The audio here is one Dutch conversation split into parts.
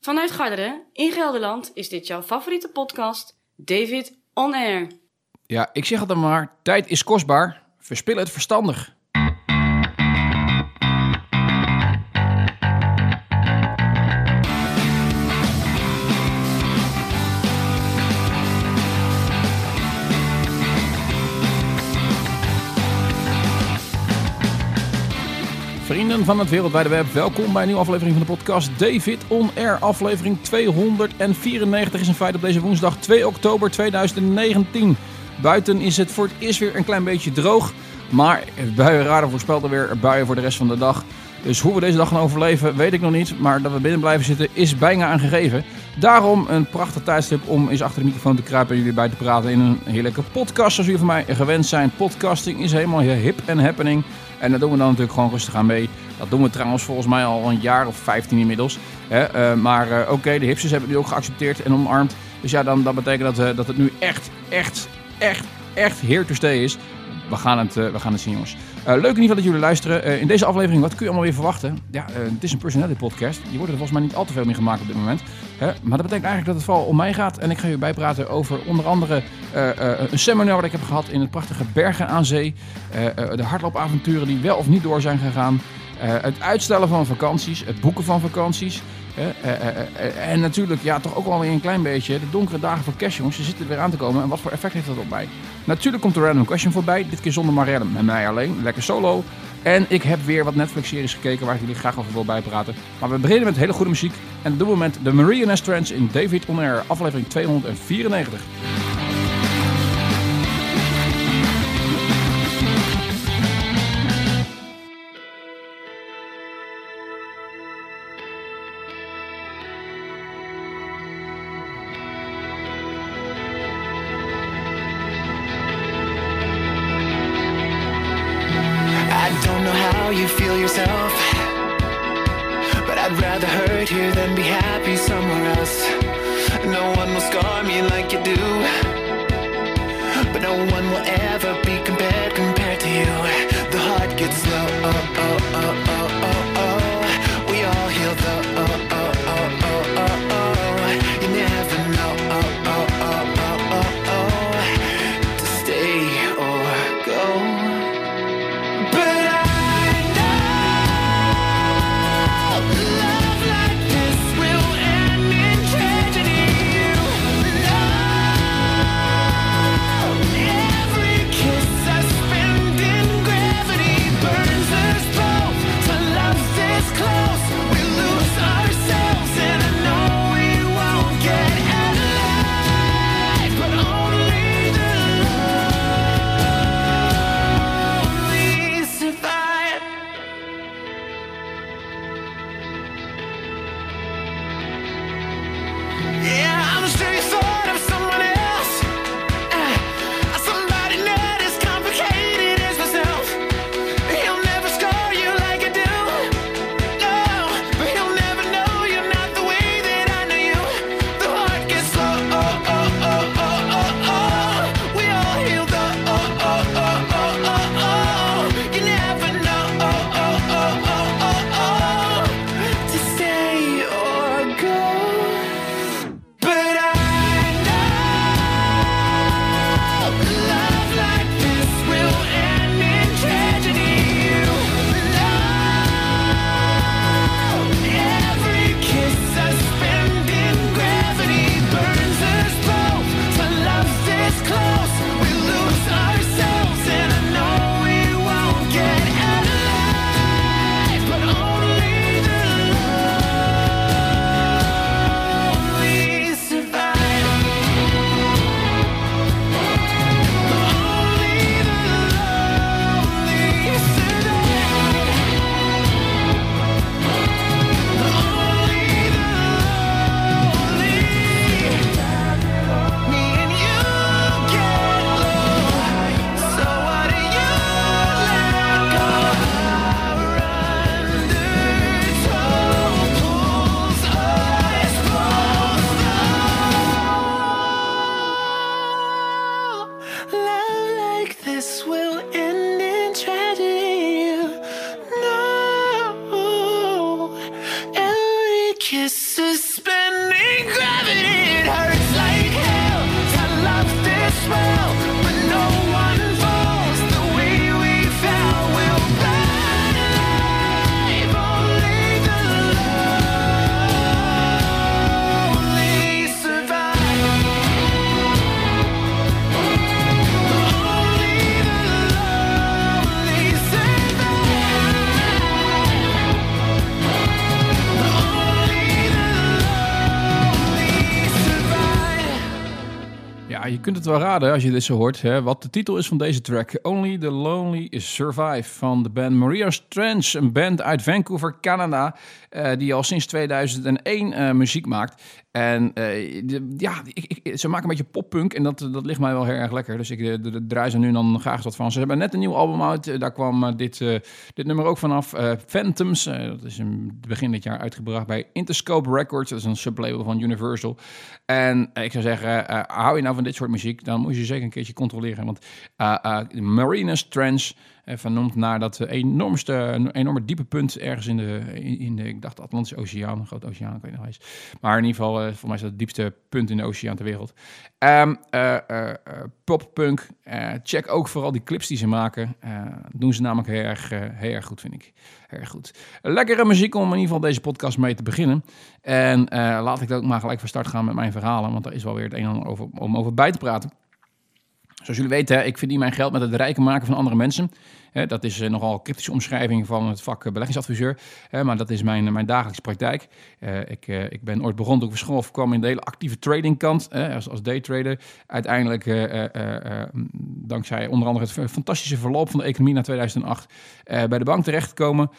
Vanuit Garderen in Gelderland is dit jouw favoriete podcast, David On Air. Ja, ik zeg het dan maar, tijd is kostbaar. Verspil het verstandig. Van het wereldwijde web, welkom bij een nieuwe aflevering van de podcast David On Air. Aflevering 294 is in feite op deze woensdag 2 oktober 2019. Buiten is het voor het eerst weer een klein beetje droog, maar buienradar voorspelt er weer buien voor de rest van de dag. Dus hoe we deze dag gaan overleven, weet ik nog niet. Maar dat we binnen blijven zitten, is bijna aangegeven. Daarom een prachtig tijdstip om eens achter de microfoon te kruipen en jullie bij te praten in een heerlijke podcast. Zoals jullie van mij gewend zijn. Podcasting is helemaal hip en happening. En daar doen we dan natuurlijk gewoon rustig aan mee. Dat doen we trouwens volgens mij al een jaar of 15 inmiddels. Uh, maar uh, oké, de hipsters hebben nu ook geaccepteerd en omarmd. Dus ja, dan, dat betekent dat, uh, dat het nu echt, echt, echt, echt here to stay is. We gaan het, we gaan het zien, jongens. leuk in ieder geval dat jullie luisteren. in deze aflevering, wat kun je allemaal weer verwachten? Ja, het is een personality podcast. Je wordt er volgens mij niet al te veel mee gemaakt op dit moment. Hè? Maar dat betekent eigenlijk dat het vooral om mij gaat. En ik ga je bijpraten over onder andere een seminar wat ik heb gehad in het prachtige Bergen aan Zee. de hardloopavonturen die wel of niet door zijn gegaan. Uh, het uitstellen van vakanties, het boeken van vakanties. Uh, uh, en natuurlijk, ja, toch ook wel weer een klein beetje de donkere dagen van cash, jongens. Ze zitten weer aan te komen. En wat voor effect heeft dat op mij? Natuurlijk komt de random question voorbij. Dit keer zonder Marielle, met mij alleen. Lekker solo. En ik heb weer wat Netflix-series gekeken waar ik jullie graag over wil bijpraten. Maar we beginnen met hele goede muziek. En doen we met de Maria S. Trends in David On Air, aflevering 294. can be happy. Wel raden als je dit zo hoort, hè, wat de titel is van deze track. Only the Lonely Survive van de band Maria Strange, een band uit Vancouver, Canada, uh, die al sinds 2001 uh, muziek maakt. En de, ja, ik, ik, ze maken een beetje poppunk en dat, dat ligt mij wel heel erg lekker. Dus ik de, de, ze nu dan graag wat van. Ze hebben net een nieuw album uit, daar kwam dit, dit nummer ook vanaf. Phantoms, dat is in begin dit jaar uitgebracht bij Interscope Records. Dat is een sublabel van Universal. En ik zou zeggen, hou je nou van dit soort muziek, dan moet je zeker een keertje controleren. Want Marinus Trench vernoemd naar dat enormste, een enorme diepe punt ergens in de, in de ik dacht Atlantische Oceaan, een grote oceaan, ik weet nog eens. Maar in ieder geval, uh, voor mij is dat het diepste punt in de oceaan ter wereld. Um, uh, uh, poppunk, check ook vooral die clips die ze maken. doen ze namelijk heel erg, heel erg goed, vind ik. Heel erg goed. Lekkere muziek om in ieder geval deze podcast mee te beginnen. En laat ik ook maar gelijk van start gaan met mijn verhalen, want er is wel weer het een en ander over, om over bij te praten. Zoals jullie weten, ik verdien mijn geld met het rijken maken van andere mensen dat is eh, nogal een cryptische omschrijving van het vak eh, beleggingsadviseur. maar dat is mijn, mijn dagelijkse praktijk. Eh, ik, ik ben ooit begonnen toen ik school kwam in de hele actieve tradingkant als, als daytrader. Uiteindelijk, dankzij onder andere het fantastische verloop van de economie na 2008, bij de bank terechtgekomen.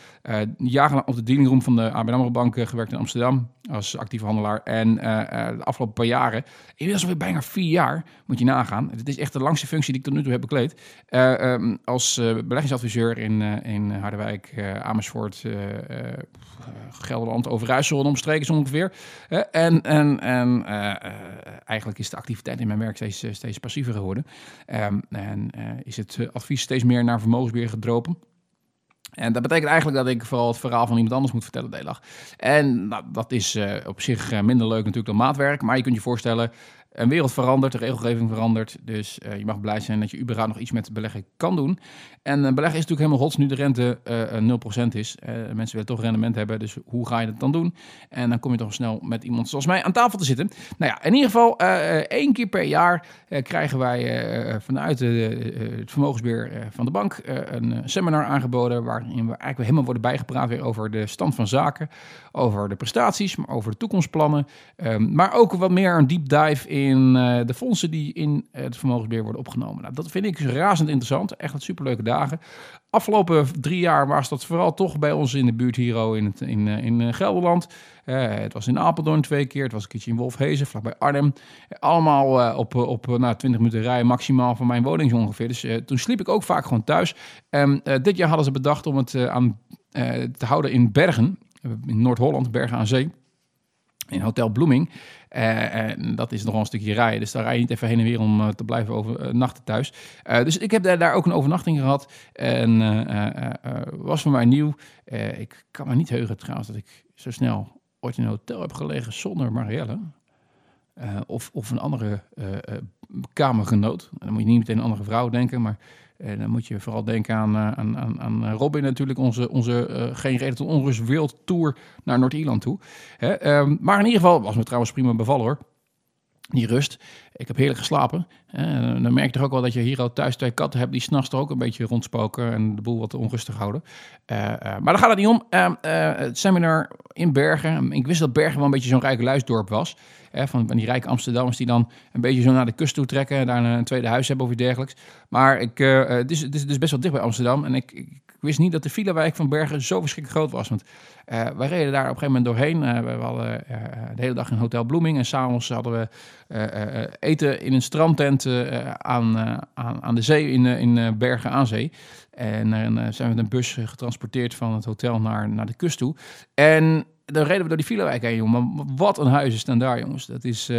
jarenlang op de dealingroom van de ABN AMRO Bank gewerkt in Amsterdam als actieve handelaar. En de afgelopen paar jaren, inmiddels alweer bijna vier jaar, moet je nagaan. Het is echt de langste functie die ik tot nu toe heb bekleed. Um, als beleggingsadviseur beleggingsadviseur in, uh, in Harderwijk, Amersfoort, Gelderland, Overijssel en omstreken zo ongeveer. en en, en eigenlijk is de activiteit in mijn werk steeds, steeds passiever geworden. Um, en is het advies steeds meer naar vermogensbeheer gedropen. En dat betekent eigenlijk dat ik vooral het verhaal van iemand anders moet vertellen de dag. En nou, dat is op zich minder leuk natuurlijk dan maatwerk. Maar je kunt je voorstellen, een wereld verandert, de regelgeving verandert. Dus uh, je mag blij zijn dat je überhaupt nog iets met beleggen kan doen. En uh, beleggen is natuurlijk helemaal hots nu de rente uh, 0% is. mensen willen toch rendement hebben, dus hoe ga je dat dan doen? En dan kom je toch snel met iemand zoals mij aan tafel te zitten. Nou ja, in ieder geval één keer per jaar krijgen wij vanuit het vermogensbeheer van de bank een seminar aangeboden... waarin we eigenlijk helemaal worden bijgepraat weer over de stand van zaken, over de prestaties, maar over de toekomstplannen. Um, maar ook wat meer een deep dive in in uh, de fondsen die in het vermogensbeheer worden opgenomen. Nou, dat vind ik razend interessant. Echt wat superleuke dagen. Afgelopen drie jaar was dat vooral toch bij ons in de buurt hier in, het, in, uh, in Gelderland. Het was in Apeldoorn twee keer. Het was een keertje in Wolfhezen, vlakbij Arnhem. allemaal op, op nou, 20 minuten rijden maximaal van mijn woning ongeveer. Dus toen sliep ik ook vaak gewoon thuis. En dit jaar hadden ze bedacht om het aan, te houden in Bergen. In Noord-Holland, Bergen aan Zee in Hotel Bloeming. Uh, en dat is nog een stukje rijden. Dus daar rij je niet even heen en weer om uh, te blijven overnachten thuis. Dus ik heb daar, daar, ook een overnachting gehad. En was voor mij nieuw. ik kan me niet heugen trouwens dat ik zo snel ooit in een hotel heb gelegen zonder Marielle. of, of een andere kamergenoot. Dan moet je niet meteen een andere vrouw denken, maar en dan moet je vooral denken aan, eh, aan, aan, aan Robin natuurlijk, onze, onze uh, Geen Reden tot Onrust World Tour naar Noord-Ierland toe. Hè? Um, maar in ieder geval, was me trouwens prima bevallen hoor. Die rust. Ik heb heerlijk geslapen. En dan merk je toch ook wel dat je hier al thuis twee katten hebt die s'nachts toch ook een beetje rondspoken en de boel wat onrustig houden. Uh, uh, maar daar gaat het niet om. Het seminar in Bergen. Ik wist dat Bergen wel een beetje zo'n rijke luisdorp was. Van, die rijke Amsterdammers die dan een beetje zo naar de kust toe trekken. En daar een tweede huis hebben of iets dergelijks. Maar ik, het, is, het is dus best wel dicht bij Amsterdam. En ik wist niet dat de filewijk van Bergen zo verschrikkelijk groot was. Want uh, wij reden daar op een gegeven moment doorheen. Uh, we hadden uh, de hele dag in Hotel Bloeming. En s'avonds hadden we eten in een strandtent aan, aan, aan de zee in, in Bergen aan Zee. En dan zijn we met een bus getransporteerd van het hotel naar, naar de kust toe. En dan reden we door die filewijk heen, jongen. Wat een huizen staan daar, jongens. Dat is...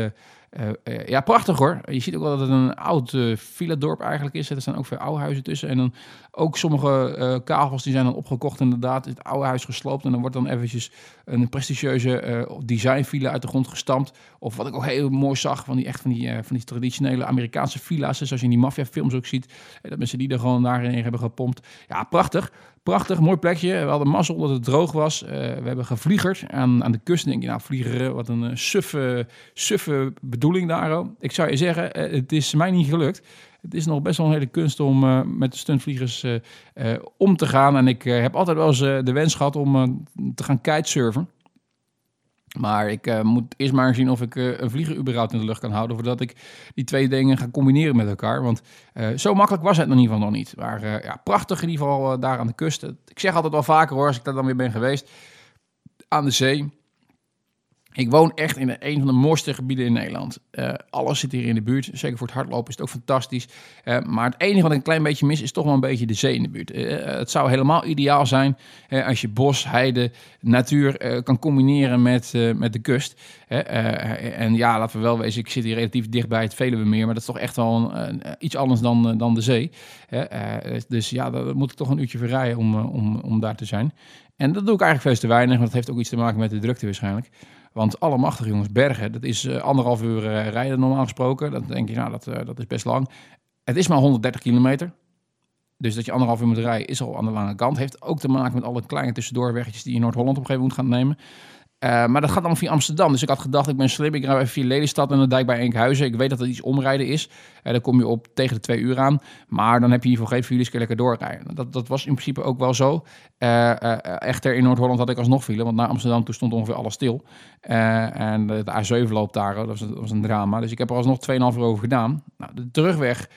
Uh, uh, ja, prachtig hoor. Je ziet ook wel dat het een oud uh, villa-dorp eigenlijk is. Er staan ook veel oude huizen tussen. En dan ook sommige kavels die zijn dan opgekocht inderdaad. Het oude huis gesloopt. En dan wordt dan eventjes een prestigieuze designvilla uit de grond gestampt. Of wat ik ook heel mooi zag, van die, echt van die, van die traditionele Amerikaanse villa's. Zoals je in die maffiafilms ook ziet. dat mensen die er gewoon daarin hebben gepompt. Ja, prachtig. Prachtig, mooi plekje. We hadden mazzel dat het droog was. Uh, we hebben gevliegerd aan, aan de kust. denk je, nou, vliegeren, wat een uh, suffe, suffe bedoeling daar. Ik zou je zeggen, uh, het is mij niet gelukt. Het is nog best wel een hele kunst om met de stuntvliegers om te gaan. En ik heb altijd wel eens de wens gehad om te gaan kitesurfen. Maar ik moet eerst maar zien of ik een vlieger überhaupt in de lucht kan houden. Voordat ik die twee dingen ga combineren met elkaar. Want zo makkelijk was het in ieder geval nog niet. Maar ja, prachtig in ieder geval daar aan de kust. Ik zeg altijd wel vaker hoor, als ik daar dan weer ben geweest. Aan de zee. Ik woon echt in een van de mooiste gebieden in Nederland. Uh, alles zit hier in de buurt. Zeker voor het hardlopen is het ook fantastisch. Uh, maar het enige wat ik een klein beetje mis is toch wel een beetje de zee in de buurt. Uh, het zou helemaal ideaal zijn als je bos, heide, natuur kan combineren met, met de kust. en ja, laten we wel wezen, ik zit hier relatief dicht bij het Veluwemeer. Maar dat is toch echt wel een, iets anders dan, dan de zee. dus ja, daar moet ik toch een uurtje verrijden om, om, om daar te zijn. En dat doe ik eigenlijk veel te weinig. Want dat heeft ook iets te maken met de drukte waarschijnlijk. Want allemachtig jongens, bergen, dat is uh, anderhalf uur uh, rijden normaal gesproken. Dan denk je, nou, dat, uh, dat is best lang. Het is maar 130 kilometer. Dus dat je anderhalf uur moet rijden is al aan de lange kant. Heeft ook te maken met alle kleine tussendoorweggetjes die je in Noord-Holland op een gegeven moment gaan nemen. Uh, maar dat gaat allemaal via Amsterdam. Dus ik had gedacht, ik ben slim. Ik rij even via Lelystad en de dijk bij Enkhuizen. Ik weet dat het iets omrijden is. Uh, dan kom je op tegen de twee uur aan. Maar dan heb je in ieder geval geen files, kun lekker doorrijden. Dat, dat was in principe ook wel zo. Uh, echter, in Noord-Holland had ik alsnog file. Want naar Amsterdam toen stond ongeveer alles stil. en de, de, A7 loopt daar. Dat was, dat was, een drama. Dus ik heb er alsnog 2,5 uur over gedaan. Nou, de terugweg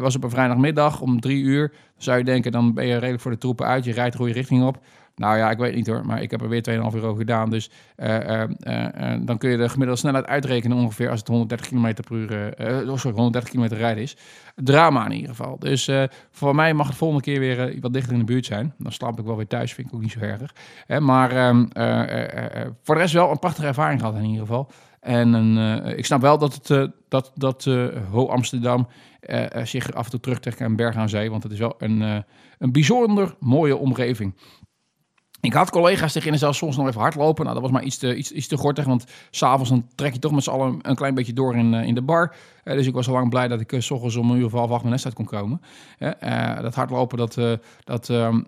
was op een vrijdagmiddag om drie uur. Zou je denken, dan ben je redelijk voor de troepen uit. Je rijdt de goede richting op. Nou ja, ik weet niet hoor, maar ik heb er weer 2,5 euro gedaan. Dus uh, uh, dan kun je de gemiddelde snelheid uitrekenen ongeveer als het 130 km per uur, oh, sorry, 130 km rijden is. Drama in ieder geval. Dus voor mij mag het volgende keer weer wat dichter in de buurt zijn. Dan slaap ik wel weer thuis, vind ik ook niet zo erg. maar ehm, voor de rest wel een prachtige ervaring gehad in ieder geval. En een, ik snap wel dat, het, dat, dat Ho Amsterdam zich af en toe terugtrekt naar Berg aan Zee. Want het is wel een, een bijzonder mooie omgeving. Ik had collega's die gingen zelfs soms nog even hardlopen. Nou, dat was maar iets te, iets, te gortig, want s'avonds trek je toch met z'n allen een klein beetje door in, uh, in de bar. Uh, dus ik was al lang blij dat ik uh, s ochtends om een uur of half acht mijn nest uit kon komen. dat hardlopen, dat, dat ehm,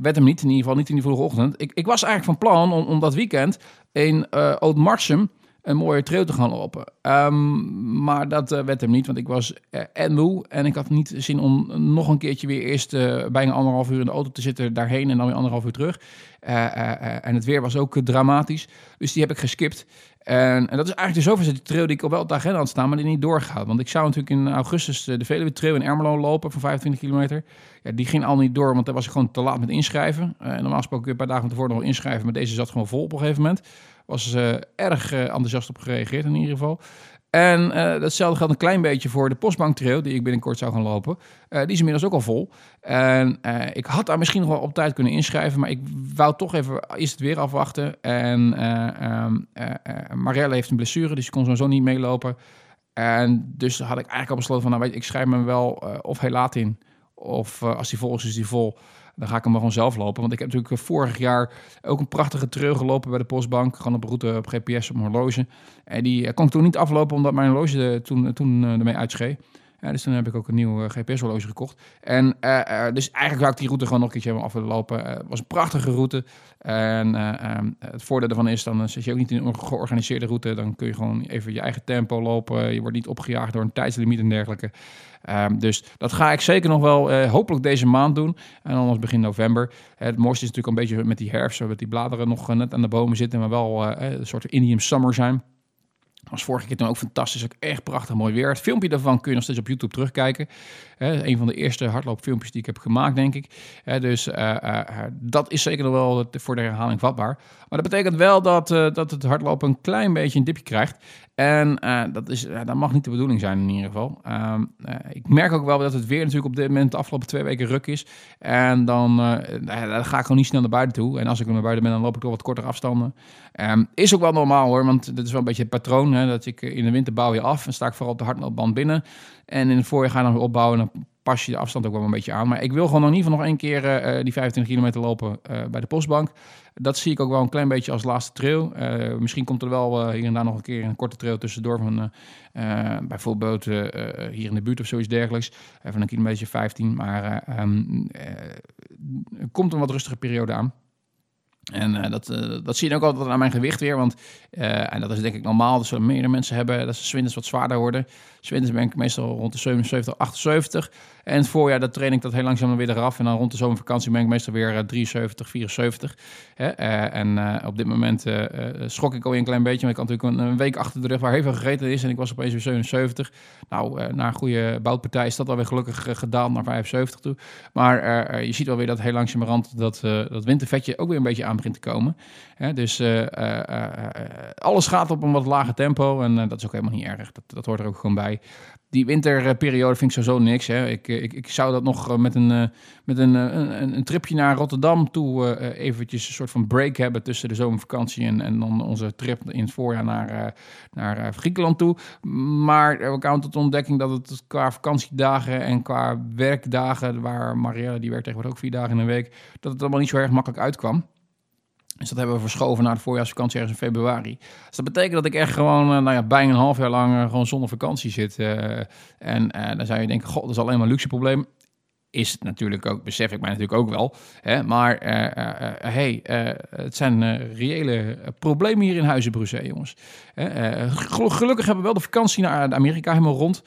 werd hem niet, in ieder geval niet in die vroege ochtend. Ik, ik was eigenlijk van plan om, om dat weekend in uh, Oud-Marsum een mooie trail te gaan lopen. Um, maar dat uh, werd hem niet, want ik was uh, en moe. En ik had niet zin om nog een keertje weer eerst uh, bijna anderhalf uur in de auto te zitten daarheen en dan weer anderhalf uur terug. en het weer was ook dramatisch, dus die heb ik geskipt. En, en dat is eigenlijk de zoveelste trail die ik al wel op de had staan, maar die niet doorgaat. Want ik zou natuurlijk in augustus de Veluwe Trail in Ermelo lopen van 25 kilometer. Ja, die ging al niet door, want daar was ik gewoon te laat met inschrijven. normaal gesproken kun je een paar dagen tevoren nog inschrijven, maar deze zat gewoon vol op een gegeven moment was uh, erg uh, enthousiast op gereageerd in ieder geval. En uh, datzelfde geldt een klein beetje voor de postbank trail, die ik binnenkort zou gaan lopen. die is inmiddels ook al vol. En ik had daar misschien nog wel op tijd kunnen inschrijven, maar ik wou toch even eerst het weer afwachten. En um, Marielle heeft een blessure, dus ze kon sowieso niet meelopen. En dus had ik eigenlijk al besloten van, nou weet ik schrijf me wel of heel laat in. Of als die vol is, is die vol. Dan ga ik hem gewoon zelf lopen. Want ik heb natuurlijk eh, vorig jaar ook een prachtige trail gelopen bij de Postbank. Gewoon op route op GPS op mijn horloge. En die eh, kon ik toen niet aflopen omdat mijn horloge toen, toen eh, ermee uitschreef. Ja, dus toen heb ik ook een nieuw GPS-horloge gekocht. En dus eigenlijk zou ik die route gewoon nog een keertje af willen lopen. het was een prachtige route. En ehm, het voordeel daarvan is, dan zit je ook niet in een georganiseerde route. Dan kun je gewoon even je eigen tempo lopen. Je wordt niet opgejaagd door een tijdslimiet en dergelijke. Um, dus dat ga ik zeker nog wel hopelijk deze maand doen. En anders begin november. het mooiste is natuurlijk een beetje met die herfst, dat die bladeren nog net aan de bomen zitten, maar wel een soort Indian summer zijn. Was vorige keer toen ook fantastisch, ook echt prachtig mooi weer. Het filmpje daarvan kun je nog steeds op YouTube terugkijken. Een van de eerste hardloopfilmpjes die ik heb gemaakt, denk ik. dus dat is zeker nog wel voor de herhaling vatbaar. Maar dat betekent wel dat, dat het hardlopen een klein beetje een dipje krijgt. En dat, is, dat mag niet de bedoeling zijn in ieder geval. Uh, ik merk ook wel dat het weer natuurlijk op dit moment de afgelopen twee weken ruk is. En dan, dan ga ik gewoon niet snel naar buiten toe. En als ik naar buiten ben, dan loop ik door wat kortere afstanden. Um, is ook wel normaal hoor, want dat is wel een beetje het patroon. Dat ik in de winter bouw je af en sta ik vooral op de hardloopband binnen. En in het voorjaar ga je dan opbouwen en dan pas je de afstand ook wel een beetje aan. Maar ik wil gewoon in ieder geval nog één keer die 25 kilometer lopen bij de postbank. Dat zie ik ook wel een klein beetje als laatste trail. Misschien komt er wel hier en daar nog een keer een korte trail tussendoor. Van, bijvoorbeeld hier in de buurt of zoiets dergelijks. van een kilometer 15. Maar um, er komt een wat rustige periode aan. En dat, dat zie je ook altijd aan mijn gewicht weer. Want, en dat is denk ik normaal. Zullen meerdere mensen hebben. Dat ze zwinters wat zwaarder worden. Zwinters ben ik meestal rond de 77, 78. En het voorjaar dat train ik dat heel langzaam weer eraf. En dan rond de zomervakantie ben ik meestal weer 73, 74. Hè? En op dit moment schrok ik alweer een klein beetje. Maar ik had natuurlijk een, week achter de rug waar heel veel gegeten is. En ik was opeens weer 77. Nou, na een goede boutpartij is dat alweer gelukkig gedaald naar 75 toe. Maar je ziet wel weer dat heel langzamerhand dat, dat wintervetje ook weer een beetje aan begint te komen. Dus alles gaat op een wat lager tempo. En dat is ook helemaal niet erg. Dat, dat hoort er ook gewoon bij die winterperiode vind ik sowieso niks. Hè. Ik, ik, ik zou dat nog eh, met een, met een, eh, een, een, tripje naar Rotterdam toe eventjes een soort van break hebben tussen de zomervakantie en, en dan onze trip in het voorjaar naar, naar Griekenland toe. Maar we kwamen tot de ontdekking dat het qua vakantiedagen en qua werkdagen, waar Marielle die werkt tegenwoordig ook vier dagen in een week, dat het allemaal niet zo erg makkelijk uitkwam. Dus dat hebben we verschoven naar de voorjaarsvakantie ergens in februari. Dus dat betekent dat ik echt gewoon uh, nou ja, bijna een half jaar lang uh, gewoon zonder vakantie zit. Uh, en dan zou je denken, god, dat is alleen maar een luxe probleem is het natuurlijk ook, besef ik mij natuurlijk ook wel. Hè? Maar uh, uh, hey, het zijn reële problemen hier in Huizenbrussel, jongens. gelukkig hebben we wel de vakantie naar Amerika helemaal rond.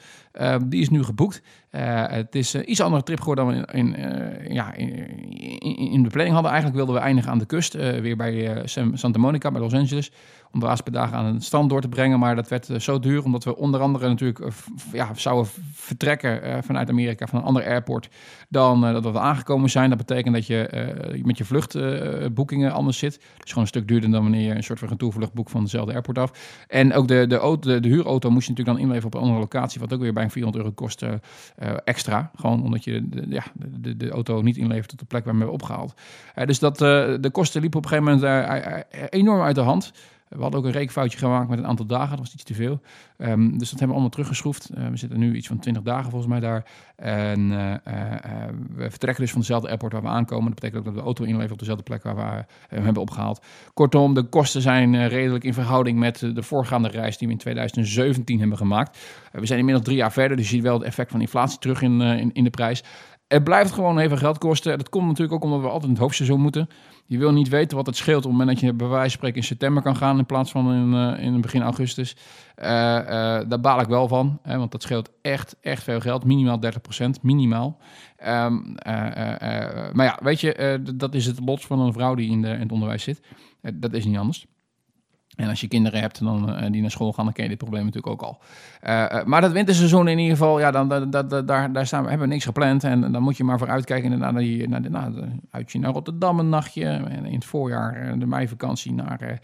die is nu geboekt. het is een iets andere trip geworden dan we in, in ja, in, in, de planning hadden. Eigenlijk wilden we eindigen aan de kust, weer bij Santa Monica, bij Los Angeles om de laatste dagen aan het strand door te brengen. Maar dat werd zo duur, omdat we onder andere natuurlijk ja, zouden vertrekken vanuit Amerika van een ander airport dan dat we aangekomen zijn. Dat betekent dat je met je vluchtboekingen anders zit. Dus gewoon een stuk duurder dan wanneer je een soort van retourvlucht boekt van dezelfde airport af. En ook de, de, auto, de, huurauto moest je natuurlijk dan inleveren op een andere locatie, wat ook weer bijna 400 euro kost extra. Gewoon omdat je de, ja, de, de auto niet inlevert op de plek waar we opgehaald. dus dat, de kosten liepen op een gegeven moment enorm uit de hand. We hadden ook een rekenfoutje gemaakt met een aantal dagen. Dat was iets te veel. Um, dus dat hebben we allemaal teruggeschroefd. Uh, we zitten nu iets van 20 dagen volgens mij daar. En uh, uh, we vertrekken dus van dezelfde airport waar we aankomen. Dat betekent ook dat we de auto inleveren op dezelfde plek waar we hem hebben opgehaald. Kortom, de kosten zijn redelijk in verhouding met de voorgaande reis die we in 2017 hebben gemaakt. we zijn inmiddels drie jaar verder, dus je ziet wel het effect van inflatie terug in, in, in de prijs. Het blijft gewoon even geld kosten. Dat komt natuurlijk ook omdat we altijd in het hoofdseizoen moeten. Je wil niet weten wat het scheelt op het moment dat je bij wijze van spreken in september kan gaan in plaats van in, uh, in begin augustus. Uh, uh, daar baal ik wel van, hè, want dat scheelt echt, echt veel geld. Minimaal 30%, minimaal. Um, maar ja, weet je, dat is het lot van een vrouw die in, de, in het onderwijs zit. dat is niet anders. En als je kinderen hebt dan, uh, die naar school gaan, dan ken je dit probleem natuurlijk ook al. Uh, uh, maar dat winterseizoen in ieder geval, ja, dan, daar, daar staan we, hebben we niks gepland. En dan moet je maar voor uitkijken naar, die, naar de uitje naar Rotterdam een nachtje. En in het voorjaar de meivakantie naar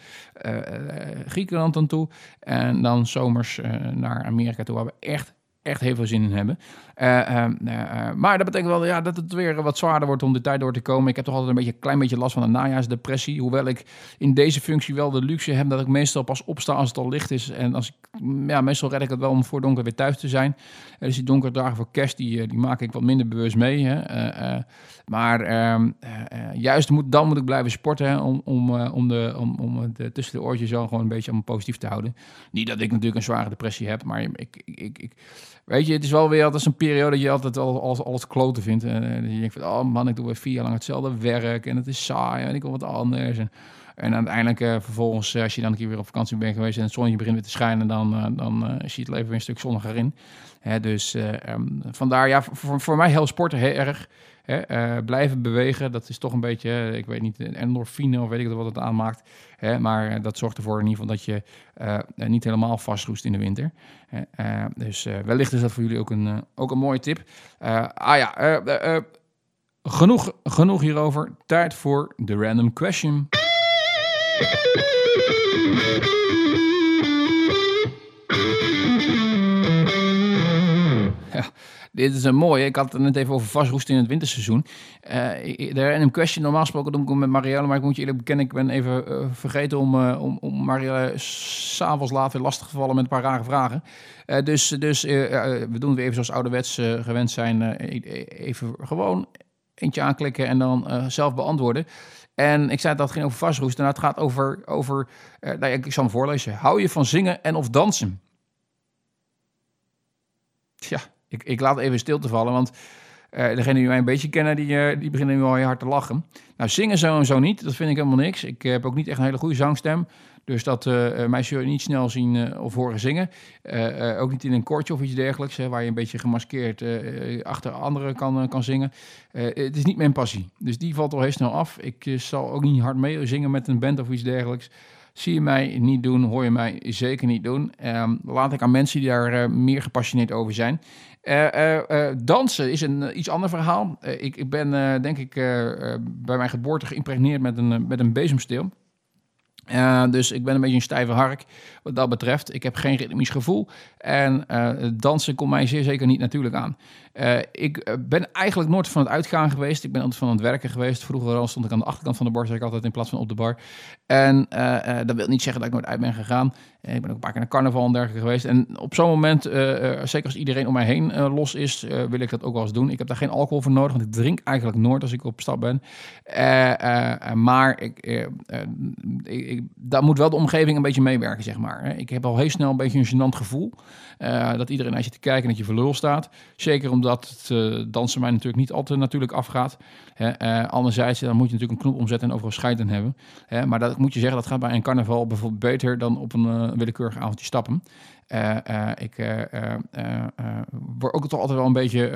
Griekenland dan toe. En dan zomers naar Amerika toe, waar we echt echt heel veel zin in hebben. Uh, uh, maar dat betekent wel ja, dat het weer wat zwaarder wordt om de tijd door te komen. Ik heb toch altijd een beetje, klein beetje last van een najaarsdepressie. Hoewel ik in deze functie wel de luxe heb dat ik meestal pas opsta als het al licht is. En als ik, ja, meestal red ik het wel om voor donker weer thuis te zijn. dus die donkere dagen voor kerst, die, die maak ik wat minder bewust mee. Hè. Maar ehm, juist moet, dan moet ik blijven sporten om, om, om, de, om, om de, tussen de oortjes zo gewoon een beetje allemaal positief te houden. Niet dat ik natuurlijk een zware depressie heb, maar ik, ik, ik, ik Weet je, het is wel weer altijd een periode dat je altijd al alles, alles kloten vindt. En je denkt van, oh man, ik doe weer vier jaar lang hetzelfde werk en het is saai en ik wil wat anders. En, en uiteindelijk uh, vervolgens, eh, als je dan een keer weer op vakantie bent geweest en het zonnetje begint weer te schijnen, dan, uh, dan zie je het leven weer een stuk zonniger in. Hè, dus um, vandaar, ja, voor, voor mij heel sporten heel erg. Hè, blijven bewegen, dat is toch een beetje, ik weet niet, endorfine of weet ik wat het aanmaakt. Hè, maar uh, dat zorgt ervoor in ieder geval dat je uh, niet helemaal vastroest in de winter. Hè, dus wellicht is dat voor jullie ook een, ook een mooie tip. ah ja, genoeg, genoeg hierover. Tijd voor de random question. Ja. Dit is een mooie. Ik had het net even over vastroesten in het winterseizoen. Uh, de random question, normaal gesproken doe ik met Marielle, maar ik moet je eerlijk bekennen, ik ben even uh, vergeten om, uh, om, om Marielle s'avonds laat weer lastig te vallen met een paar rare vragen. dus dus we doen weer even zoals ouderwets gewend zijn, even gewoon eentje aanklikken en dan zelf beantwoorden. En ik zei dat het ging over vastroesten. Nou, het gaat over, over nou ja, ik zal hem voorlezen. Hou je van zingen en of dansen? Ja, ik, ik laat even stil te vallen, want Uh, degenen die mij een beetje kennen, die, die beginnen nu al heel hard te lachen. Nou, zingen zo en zo niet, dat vind ik helemaal niks. Ik heb ook niet echt een hele goede zangstem. Dus dat uh, mij zul niet snel zien of horen zingen. Ook niet in een koortje of iets dergelijks, hè, waar je een beetje gemaskeerd achter anderen kan, kan zingen. het is niet mijn passie. Dus die valt al heel snel af. Ik zal ook niet hard mee zingen met een band of iets dergelijks. Zie je mij niet doen, hoor je mij zeker niet doen. Um, laat ik aan mensen die daar meer gepassioneerd over zijn. Dansen is een iets ander verhaal. ik, ik ben denk ik bij mijn geboorte geïmpregneerd met een, met een bezemsteel. Dus ik ben een beetje een stijve hark wat dat betreft. Ik heb geen ritmisch gevoel. En uh, dansen komt mij zeer zeker niet natuurlijk aan. Uh, ik ben eigenlijk nooit van het uitgaan geweest. Ik ben altijd van het werken geweest. Vroeger al stond ik aan de achterkant van de bar, zeg ik altijd, in plaats van op de bar. En dat wil niet zeggen dat ik nooit uit ben gegaan. ik ben ook een paar keer naar carnaval en dergelijke geweest. En op zo'n moment, zeker als iedereen om mij heen los is, wil ik dat ook wel eens doen. Ik heb daar geen alcohol voor nodig, want ik drink eigenlijk nooit als ik op stap ben. maar ik, ik, daar moet wel de omgeving een beetje meewerken, zeg maar. Ik heb al heel snel een beetje een gênant gevoel. Uh, dat iedereen naar je te kijken en dat je verlul staat. Zeker omdat het uh, dansen mij natuurlijk niet altijd natuurlijk afgaat. Uh, anderzijds, dan moet je natuurlijk een knop omzetten en overal scheiden hebben. maar dat moet je zeggen, dat gaat bij een carnaval bijvoorbeeld beter dan op een willekeurig avondje stappen. Uh, uh, ik uh, word ook toch altijd wel een beetje,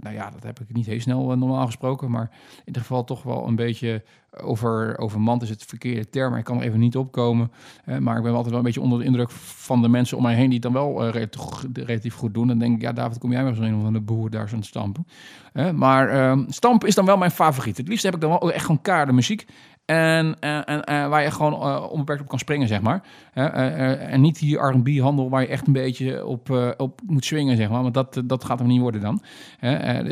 nou ja, dat heb ik niet heel snel normaal gesproken, maar in ieder geval toch wel een beetje over, overmand is het verkeerde term, maar ik kan er even niet opkomen. maar ik ben altijd wel een beetje onder de indruk van de mensen om mij heen die het dan wel relatief, goed doen. Dan denk ik, ja David, kom jij maar zo een van de boer daar zo'n stampen. maar ehm, stampen is dan wel mijn favoriet. Het liefst heb ik dan wel echt gewoon kaarde muziek. En, en, en, waar je gewoon uh, onbeperkt op kan springen, zeg maar. En niet die R&B-handel waar je echt een beetje op, op moet swingen, zeg maar. Want dat, dat gaat er niet worden dan.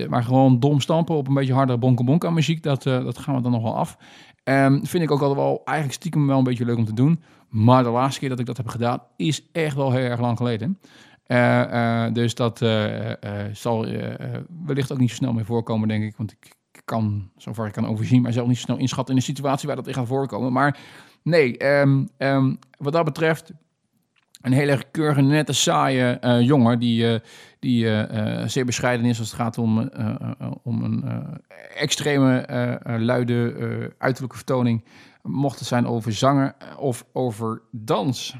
maar gewoon dom stampen op een beetje hardere bonken muziek, dat, dat gaan we dan nog wel af. Um, vind ik ook al wel eigenlijk stiekem wel een beetje leuk om te doen. Maar de laatste keer dat ik dat heb gedaan, is echt wel heel erg lang geleden. dus dat zal wellicht ook niet zo snel meer voorkomen, denk ik. Want ik kan, zover ik kan overzien, maar zelf niet zo snel inschatten in een situatie waar dat in gaat voorkomen. Maar nee, ehm, ehm, wat dat betreft, een hele keurige, nette, saaie uh, jongen die, uh, die uh, zeer bescheiden is als het gaat om, om een extreme, luide, uiterlijke vertoning. Mocht het zijn over zanger of over dans.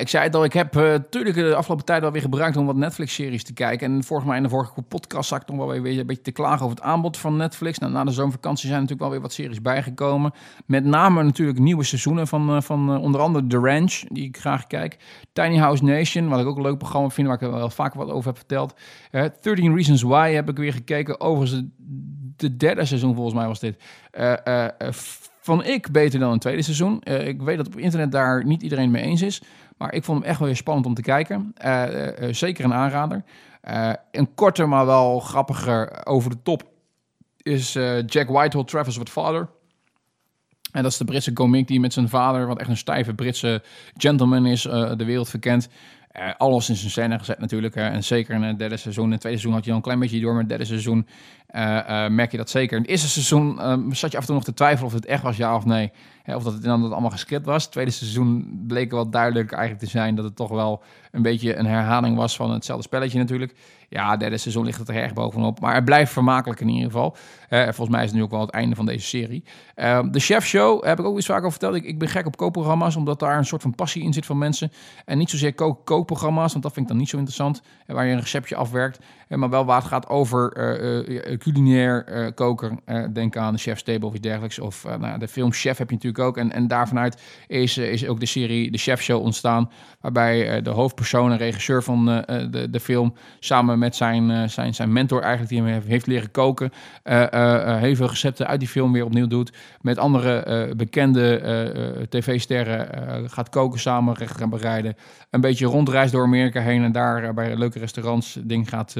Ik zei het al, ik heb natuurlijk de afgelopen tijd wel weer gebruikt om wat Netflix-series te kijken. En volgens mij in de vorige podcast zag ik nog wel weer een beetje te klagen over het aanbod van Netflix. Nou, na de zomervakantie zijn natuurlijk wel weer wat series bijgekomen. Met name natuurlijk nieuwe seizoenen van, van onder andere The Ranch, die ik graag kijk. Tiny House Nation, wat ik ook een leuk programma vind, waar ik wel vaker wat over heb verteld. Uh, 13 Reasons Why heb ik weer gekeken. Overigens, de derde seizoen volgens mij was dit. Vond ik beter dan een tweede seizoen. ik weet dat op internet daar niet iedereen mee eens is. Maar ik vond hem echt wel weer spannend om te kijken. Uh, uh, zeker een aanrader. Een korter, maar wel grappiger over de top is Jack Whitehall, Travis with Father. En dat is de Britse comic die met zijn vader, wat echt een stijve Britse gentleman is, de wereld verkent. alles in zijn scène gezet natuurlijk. en zeker in het derde seizoen. In het tweede seizoen had je al een klein beetje door. Maar het derde seizoen merk je dat zeker. In het eerste seizoen zat je af en toe nog te twijfelen of het echt was, ja of nee of dat het dan allemaal gescript was. Het tweede seizoen bleek wel duidelijk eigenlijk te zijn dat het toch wel een beetje een herhaling was van hetzelfde spelletje natuurlijk. Ja, derde seizoen ligt het er erg bovenop. Maar het blijft vermakelijk in ieder geval. Uh, volgens mij is het nu ook wel het einde van deze serie. Uh, de Chef Show heb ik ook iets vaker over verteld. Ik, ben gek op kookprogramma's, omdat daar een soort van passie in zit van mensen. En niet zozeer kook kookprogramma's, want dat vind ik dan niet zo interessant. Waar je een receptje afwerkt. maar wel waar het gaat over culinair koken. denk aan de Chef's Table of iets dergelijks. Of nou, de film Chef heb je natuurlijk ook. En, en daarvanuit is, is ook de serie De Chef Show ontstaan. Waarbij de hoofdpersoon en regisseur van de, de film samen met zijn, zijn, zijn mentor eigenlijk die hem heeft leren koken heel veel recepten uit die film weer opnieuw doet. Met andere bekende tv-sterren gaat koken samen, recht gaan bereiden. Een beetje rondreist door Amerika heen en daar bij leuke restaurants ding gaat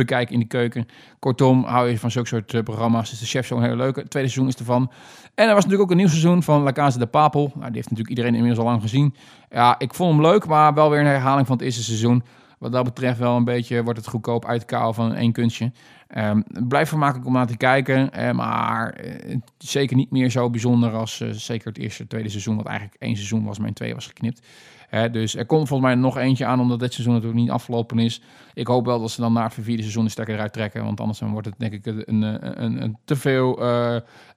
bekijken in de keuken. Kortom, hou je van zulke soort programma's. Is de chef zo'n hele leuke. Het tweede seizoen is ervan. En er was natuurlijk ook een nieuw seizoen van La Casa de Papel. Nou, die heeft natuurlijk iedereen inmiddels al lang gezien. Ja, ik vond hem leuk, maar wel weer een herhaling van het eerste seizoen. Wat dat betreft wel een beetje wordt het goedkoop uit van één kunstje. Um, vermakelijk om naar te kijken, uh, maar uh, zeker niet meer zo bijzonder als uh, zeker het eerste, tweede seizoen, wat eigenlijk één seizoen was, maar in twee was geknipt. Dus er komt volgens mij nog eentje aan, omdat dit seizoen natuurlijk niet afgelopen is. Ik hoop wel dat ze dan na het vierde seizoen de stekker eruit trekken, want anders wordt het denk ik een, een, een, een te veel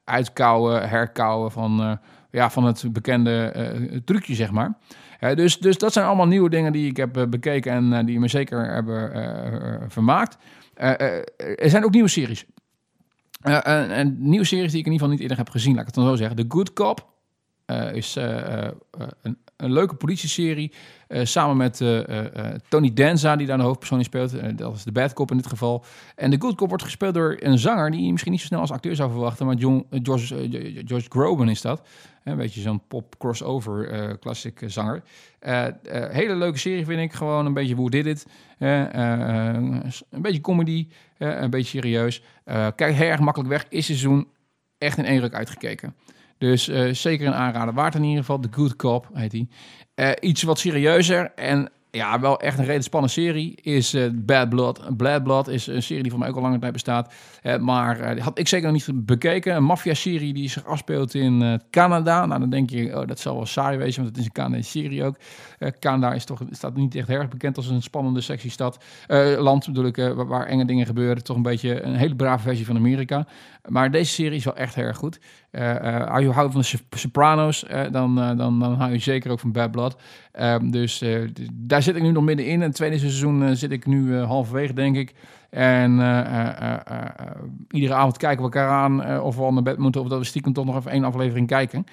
uitkouwen, herkouwen van, ja, van het bekende trucje, zeg maar. dus, dus dat zijn allemaal nieuwe dingen die ik heb bekeken en die me zeker hebben vermaakt. Eh, eh, er zijn ook nieuwe series. Uh, en nieuwe series die ik in ieder geval niet eerder heb gezien, laat ik het dan zo zeggen. The Good Cop is een, een, leuke politieserie. samen met Tony Danza, die daar de hoofdpersoon in speelt. dat is de bad cop in dit geval. En The Good Cop wordt gespeeld door een zanger die je misschien niet zo snel als acteur zou verwachten. Maar John, George, George Groban is dat. Een beetje zo'n pop crossover uh, classic zanger. Uh, hele leuke serie vind ik. Gewoon een beetje Who Did It. een beetje comedy. een beetje serieus. kijk heel erg makkelijk weg. Is seizoen echt in één ruk uitgekeken. Dus zeker een aanrader. Waard in ieder geval. The Good Cop heet hij. iets wat serieuzer en ja, wel echt een redelijk spannende serie is uh, Bad Blood. Bad Blood is een serie die voor mij ook al lange tijd bestaat. Uh, maar uh, had ik zeker nog niet bekeken. Een maffia-serie die zich afspeelt in Canada. Nou, dan denk je, oh, dat zal wel saai wezen, want het is een Canadese serie ook. Canada is toch, staat niet echt erg bekend als een spannende, sexy stad. land bedoel ik, waar, waar, enge dingen gebeuren. Toch een beetje een hele brave versie van Amerika. Maar deze serie is wel echt erg goed. als je houdt van de Sopranos, dan, dan, dan hou je zeker ook van Bad Blood. Ehm, dus daar zit ik nu nog middenin. In het tweede seizoen uh, zit ik nu uh, halverwege, denk ik. En uh, iedere avond kijken we elkaar aan of we al naar bed moeten... of dat we stiekem toch nog even één aflevering kijken.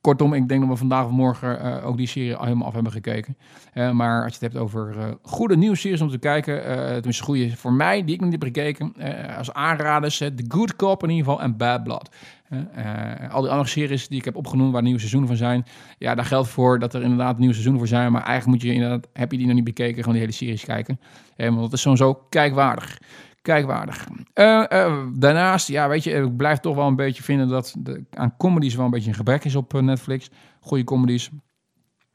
Kortom, ik denk dat we vandaag of morgen ook die serie al helemaal af hebben gekeken. maar als je het hebt over goede nieuwsseries om te kijken... tenminste goede voor mij, die ik nog niet heb gekeken... als aanraders, The Good Cop in ieder geval en Bad Blood. Uh, al die andere series die ik heb opgenoemd waar nieuwe seizoenen van zijn. Ja, daar geldt voor dat er inderdaad nieuwe seizoenen voor zijn. Maar eigenlijk moet je inderdaad, heb je die nog niet bekeken, gewoon die hele series kijken. Uh, want dat is zo kijkwaardig. Kijkwaardig. Uh, daarnaast, ja, weet je, ik blijf toch wel een beetje vinden dat de, aan comedies wel een beetje een gebrek is op Netflix. Goede comedies.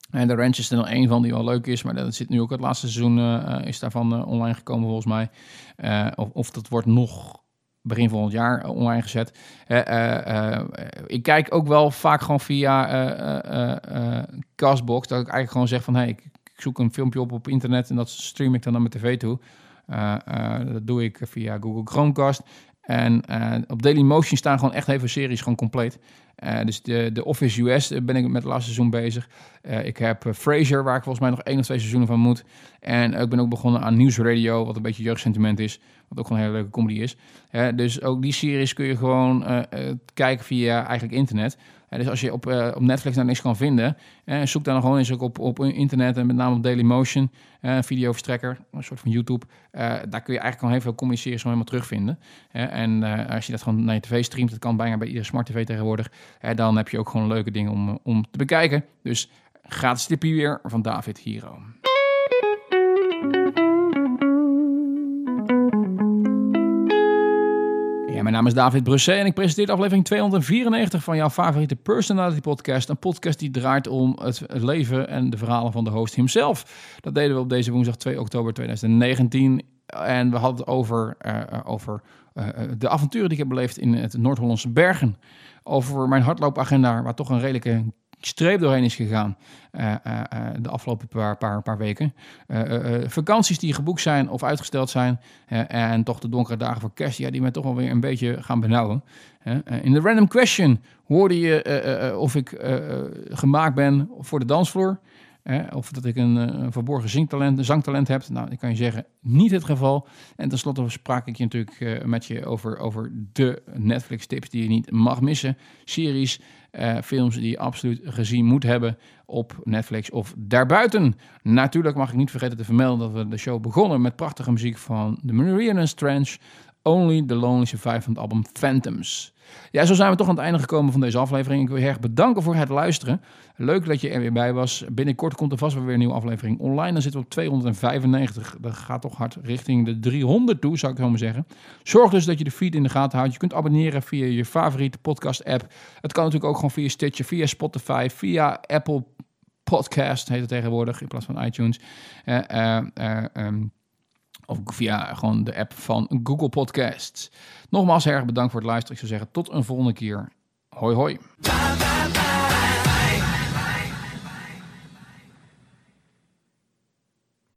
En de Ranch is er nog één van die wel leuk is, maar dat zit nu ook het laatste seizoen is daarvan online gekomen volgens mij. of, of dat wordt nog begin volgend jaar online gezet. Uh, ik kijk ook wel vaak gewoon via Castbox. Dat ik eigenlijk gewoon zeg van... Hey, ik, zoek een filmpje op op internet en dat stream ik dan naar mijn tv toe. dat doe ik via Google Chromecast. En op Dailymotion staan gewoon echt even series gewoon compleet. dus de, de Office US ben ik met het laatste seizoen bezig. ik heb Frasier, waar ik volgens mij nog één of twee seizoenen van moet. En ik ben ook begonnen aan Nieuwsradio, wat een beetje jeugdsentiment is. Wat ook gewoon een hele leuke comedy is. dus ook die series kun je gewoon uh, kijken via eigenlijk internet. Dus als je op, uh, op Netflix daar niks kan vinden, zoek dan gewoon eens ook op, op internet en met name op Dailymotion, videoverstrekker, een soort van YouTube. daar kun je eigenlijk gewoon heel veel comedy-series gewoon helemaal terugvinden. en als je dat gewoon naar je tv streamt, dat kan bijna bij iedere smart tv tegenwoordig, dan heb je ook gewoon leuke dingen om, om te bekijken. Dus gratis tipje weer van David Hiro. Mijn naam is David Brusset en ik presenteer aflevering 294 van jouw favoriete Personality Podcast. Een podcast die draait om het leven en de verhalen van de host himself. Dat deden we op deze woensdag 2 oktober 2019. En we hadden het over, uh, over uh, de avonturen die ik heb beleefd in het Noord-Hollandse Bergen. Over mijn hardloopagenda, waar toch een redelijke streep doorheen is gegaan uh, uh, de afgelopen paar, paar, paar weken. vakanties die geboekt zijn of uitgesteld zijn. en toch de donkere dagen voor kerst, ja, die mij toch wel weer een beetje gaan benauwen. in de random question hoorde je of ik gemaakt ben voor de dansvloer. Of dat ik een, een, verborgen zingtalent, een zangtalent heb. Nou, ik kan je zeggen, niet het geval. En tenslotte sprak ik je natuurlijk met je over, over de Netflix tips die je niet mag missen. Series, uh, films die je absoluut gezien moet hebben op Netflix of daarbuiten. Natuurlijk mag ik niet vergeten te vermelden dat we de show begonnen met prachtige muziek van The Marianas Trench, Only the Lonely Survive van het album Phantoms. Ja, zo zijn we toch aan het einde gekomen van deze aflevering. Ik wil je erg bedanken voor het luisteren. Leuk dat je er weer bij was. Binnenkort komt er vast weer een nieuwe aflevering online. Dan zitten we op 295. Dat gaat toch hard richting de 300 toe, zou ik zo maar zeggen. Zorg dus dat je de feed in de gaten houdt. Je kunt abonneren via je favoriete podcast-app. Het kan natuurlijk ook gewoon via Stitcher, via Spotify, via Apple Podcast heet het tegenwoordig in plaats van iTunes. Uh, uh, Of via gewoon de app van Google Podcasts. Nogmaals erg bedankt voor het luisteren. Ik zou zeggen tot een volgende keer. Hoi hoi.